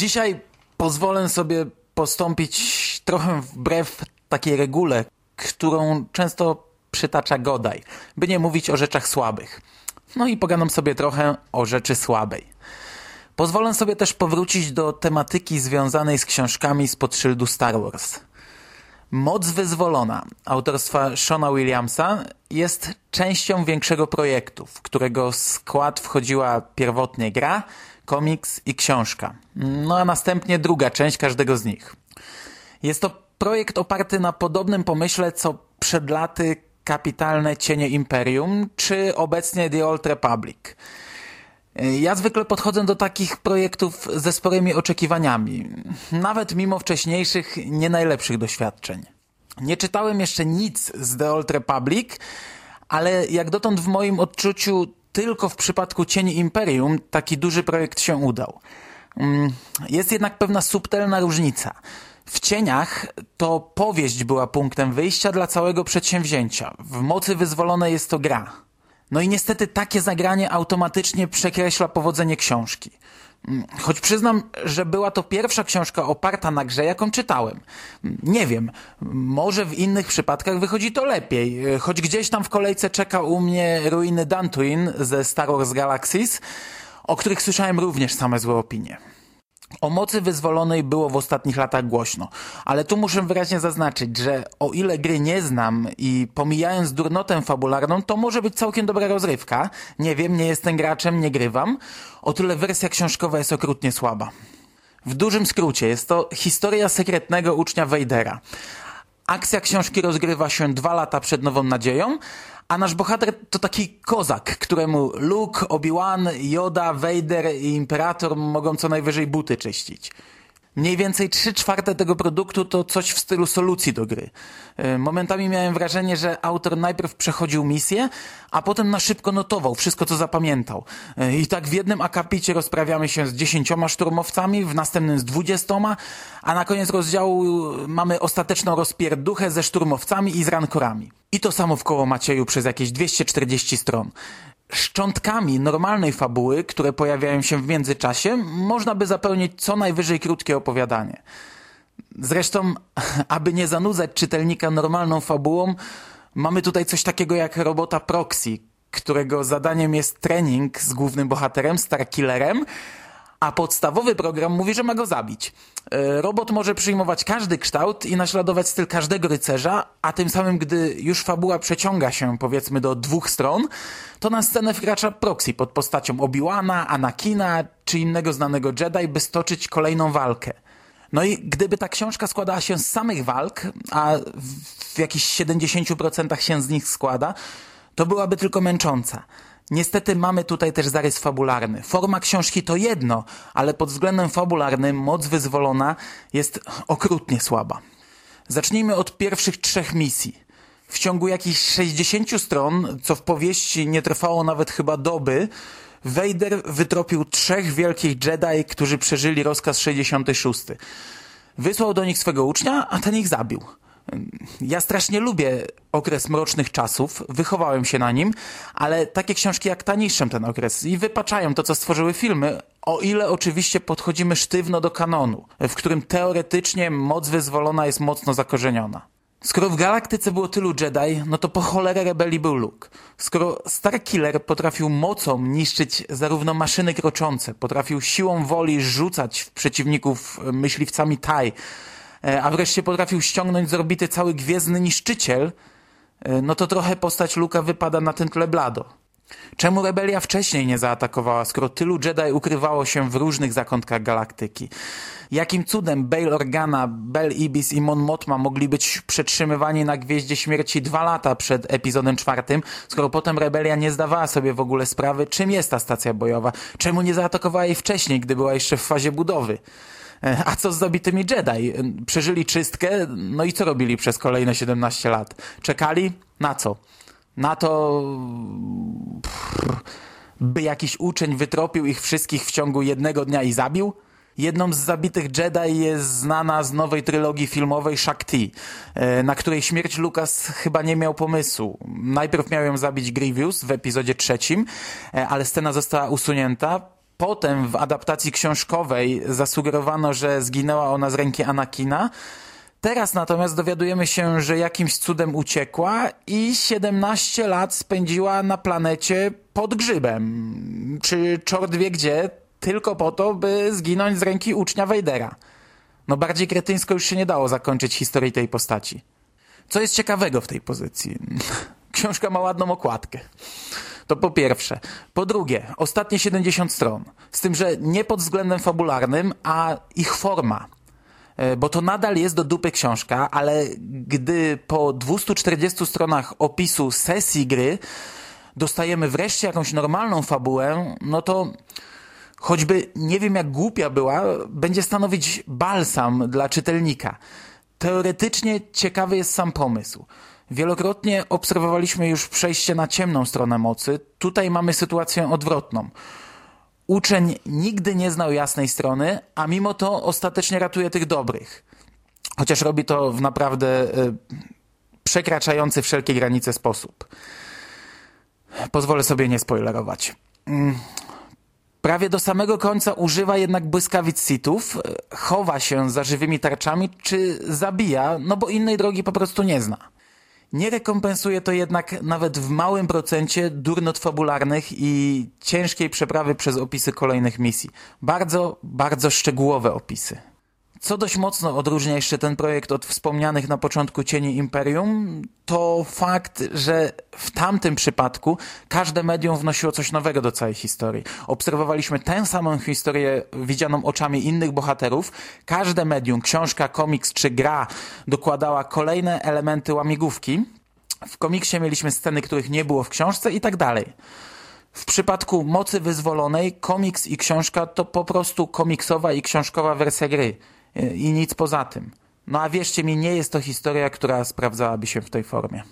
Dzisiaj pozwolę sobie postąpić trochę wbrew takiej regule, którą często przytacza Godaj, by nie mówić o rzeczach słabych. No i pogadam sobie trochę o rzeczy słabej. Pozwolę sobie też powrócić do tematyki związanej z książkami spod szyldu Star Wars. Moc Wyzwolona autorstwa Shona Williamsa jest częścią większego projektu, w którego skład wchodziła pierwotnie gra, komiks i książka. No a następnie druga część każdego z nich. Jest to projekt oparty na podobnym pomyśle co przed laty kapitalne Cienie Imperium czy obecnie The Old Republic. Ja zwykle podchodzę do takich projektów ze sporymi oczekiwaniami, nawet mimo wcześniejszych, nie najlepszych doświadczeń. Nie czytałem jeszcze nic z The Old Republic, ale jak dotąd w moim odczuciu tylko w przypadku Cieni Imperium taki duży projekt się udał. Mm, jest jednak pewna subtelna różnica. W Cieniach to powieść była punktem wyjścia dla całego przedsięwzięcia. W Mocy Wyzwolone jest to gra. No i niestety takie zagranie automatycznie przekreśla powodzenie książki. Mm, choć przyznam, że była to pierwsza książka oparta na grze, jaką czytałem. Mm, nie wiem, może w innych przypadkach wychodzi to lepiej. Choć gdzieś tam w kolejce czeka u mnie ruiny Dantooine ze Star Wars Galaxies, o których słyszałem również same złe opinie. O mocy wyzwolonej było w ostatnich latach głośno, ale tu muszę wyraźnie zaznaczyć, że o ile gry nie znam i pomijając durnotę fabularną, to może być całkiem dobra rozrywka. Nie wiem, nie jestem graczem, nie grywam. O tyle wersja książkowa jest okrutnie słaba. W dużym skrócie jest to historia sekretnego ucznia Vadera. Akcja książki rozgrywa się dwa lata przed Nową Nadzieją, a nasz bohater to taki kozak, któremu Luke, Obi-Wan, Yoda, Vader i Imperator mogą co najwyżej buty czyścić. Mniej więcej 3 czwarte tego produktu to coś w stylu solucji do gry. E, momentami miałem wrażenie, że autor najpierw przechodził misję, a potem na szybko notował wszystko, co zapamiętał. E, I tak w jednym akapicie rozprawiamy się z dziesięcioma szturmowcami, w następnym z dwudziestoma, a na koniec rozdziału mamy ostateczną rozpierduchę ze szturmowcami i z rankorami. I to samo w koło Macieju przez jakieś 240 stron szczątkami normalnej fabuły, które pojawiają się w międzyczasie, można by zapełnić co najwyżej krótkie opowiadanie. Zresztą, aby nie zanudzać czytelnika normalną fabułą, mamy tutaj coś takiego jak robota Proxy, którego zadaniem jest trening z głównym bohaterem, Starkillerem, a podstawowy program mówi, że ma go zabić. E, robot może przyjmować każdy kształt i naśladować styl każdego rycerza, a tym samym, gdy już fabuła przeciąga się powiedzmy do dwóch stron, to na scenę wkracza proxy pod postacią Obi-Wana, Anakina czy innego znanego Jedi, by stoczyć kolejną walkę. No i gdyby ta książka składała się z samych walk, a w jakichś 70% się z nich składa, to byłaby tylko męcząca. Niestety mamy tutaj też zarys fabularny. Forma książki to jedno, ale pod względem fabularnym moc wyzwolona jest okrutnie słaba. Zacznijmy od pierwszych trzech misji. W ciągu jakichś 60 stron, co w powieści nie trwało nawet chyba doby, Vader wytropił trzech wielkich Jedi, którzy przeżyli rozkaz 66. Wysłał do nich swego ucznia, a ten ich zabił. Ja strasznie lubię okres mrocznych czasów, wychowałem się na nim, ale takie książki jak ta niszczą ten okres i wypaczają to, co stworzyły filmy, o ile oczywiście podchodzimy sztywno do kanonu, w którym teoretycznie moc wyzwolona jest mocno zakorzeniona. Skoro w galaktyce było tylu Jedi, no to po cholerę rebelii był Luke. Skoro Starkiller potrafił mocą niszczyć zarówno maszyny kroczące, potrafił siłą woli rzucać w przeciwników myśliwcami TIE, a wreszcie potrafił ściągnąć z orbity cały gwiezdny niszczyciel, e, no to trochę postać Luka wypada na tym tle blado. Czemu rebelia wcześniej nie zaatakowała, skoro tylu Jedi ukrywało się w różnych zakątkach galaktyki? Jakim cudem Bail Organa, Bel Ibis i Mon Mothma mogli być przetrzymywani na Gwieździe Śmierci dwa lata przed epizodem czwartym, skoro potem rebelia nie zdawała sobie w ogóle sprawy, czym jest ta stacja bojowa? Czemu nie zaatakowała jej wcześniej, gdy była jeszcze w fazie budowy? E, a co z zabitymi Jedi? E, przeżyli czystkę, no i co robili przez kolejne 17 lat? Czekali? Na co? Na to, by jakiś uczeń wytropił ich wszystkich w ciągu jednego dnia i zabił? Jedną z zabitych Jedi jest znana z nowej trylogii filmowej Shakti, e, na której śmierć Lucas chyba nie miał pomysłu. Najpierw miał ją zabić Grievous w epizodzie trzecim, ale scena została usunięta, Potem w adaptacji książkowej zasugerowano, że zginęła ona z ręki Anakina. Teraz natomiast dowiadujemy się, że jakimś cudem uciekła i 17 lat spędziła na planecie pod grzybem. Czy czort wie gdzie, tylko po to, by zginąć z ręki ucznia Wejdera. No bardziej kretyńsko już się nie dało zakończyć historii tej postaci. Co jest ciekawego w tej pozycji? Książka ma ładną okładkę. To po pierwsze. Po drugie, ostatnie 70 stron. Z tym, że nie pod względem fabularnym, a ich forma. E, bo to nadal jest do dupy książka, ale gdy po 240 stronach opisu sesji gry dostajemy wreszcie jakąś normalną fabułę, no to choćby nie wiem jak głupia była, będzie stanowić balsam dla czytelnika. Teoretycznie ciekawy jest sam pomysł. Wielokrotnie obserwowaliśmy już przejście na ciemną stronę mocy. Tutaj mamy sytuację odwrotną. Uczeń nigdy nie znał jasnej strony, a mimo to ostatecznie ratuje tych dobrych. Chociaż robi to w naprawdę y, przekraczający wszelkie granice sposób. Pozwolę sobie nie spoilerować. Mm. Prawie do samego końca używa jednak błyskawic sitów, chowa się za żywymi tarczami czy zabija, no bo innej drogi po prostu nie zna. Nie rekompensuje to jednak nawet w małym procencie durnot fabularnych i ciężkiej przeprawy przez opisy kolejnych misji. Bardzo, bardzo szczegółowe opisy. Co dość mocno odróżnia jeszcze ten projekt od wspomnianych na początku Cieni Imperium, to fakt, że w tamtym przypadku każde medium wnosiło coś nowego do całej historii. Obserwowaliśmy tę samą historię widzianą oczami innych bohaterów. Każde medium, książka, komiks czy gra dokładała kolejne elementy łamigłówki. W komiksie mieliśmy sceny, których nie było w książce i tak dalej. W przypadku Mocy Wyzwolonej komiks i książka to po prostu komiksowa i książkowa wersja gry i nic poza tym. No a wierzcie mi, nie jest to historia, która sprawdzałaby się w tej formie.